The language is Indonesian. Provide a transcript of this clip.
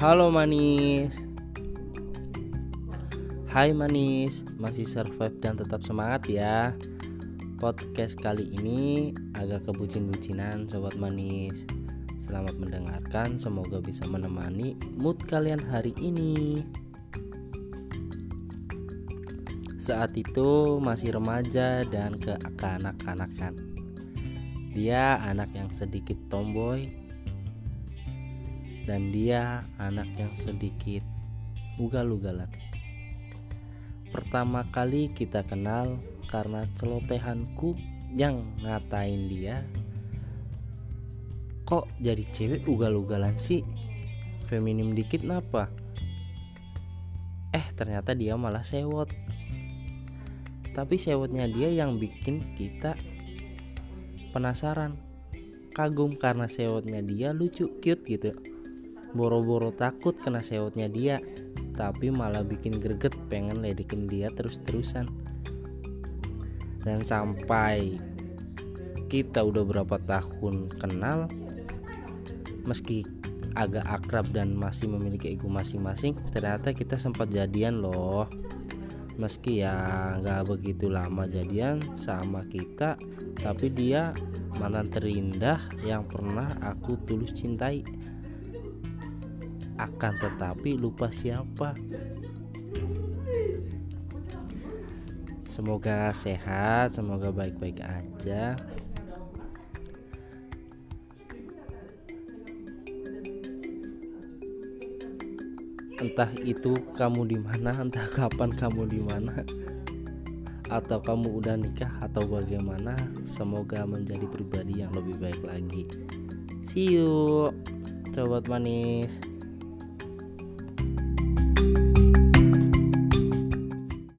Halo manis. Hai manis. Masih survive dan tetap semangat ya. Podcast kali ini agak kebucin-bucinan sobat manis. Selamat mendengarkan. Semoga bisa menemani mood kalian hari ini. Saat itu masih remaja dan kekanak-kanakan Dia anak yang sedikit tomboy dan dia anak yang sedikit ugal-ugalan. Pertama kali kita kenal karena celotehanku yang ngatain dia. Kok jadi cewek ugal-ugalan sih? Feminim dikit napa? Eh ternyata dia malah sewot. Tapi sewotnya dia yang bikin kita penasaran. Kagum karena sewotnya dia lucu cute gitu boro-boro takut kena sewotnya dia tapi malah bikin greget pengen ledekin dia terus-terusan. Dan sampai kita udah berapa tahun kenal meski agak akrab dan masih memiliki ego masing-masing ternyata kita sempat jadian loh. Meski ya nggak begitu lama jadian sama kita tapi dia mantan terindah yang pernah aku tulus cintai akan tetapi lupa siapa. Semoga sehat, semoga baik-baik aja. Entah itu kamu di mana, entah kapan kamu di mana, atau kamu udah nikah atau bagaimana. Semoga menjadi pribadi yang lebih baik lagi. See you, sobat manis.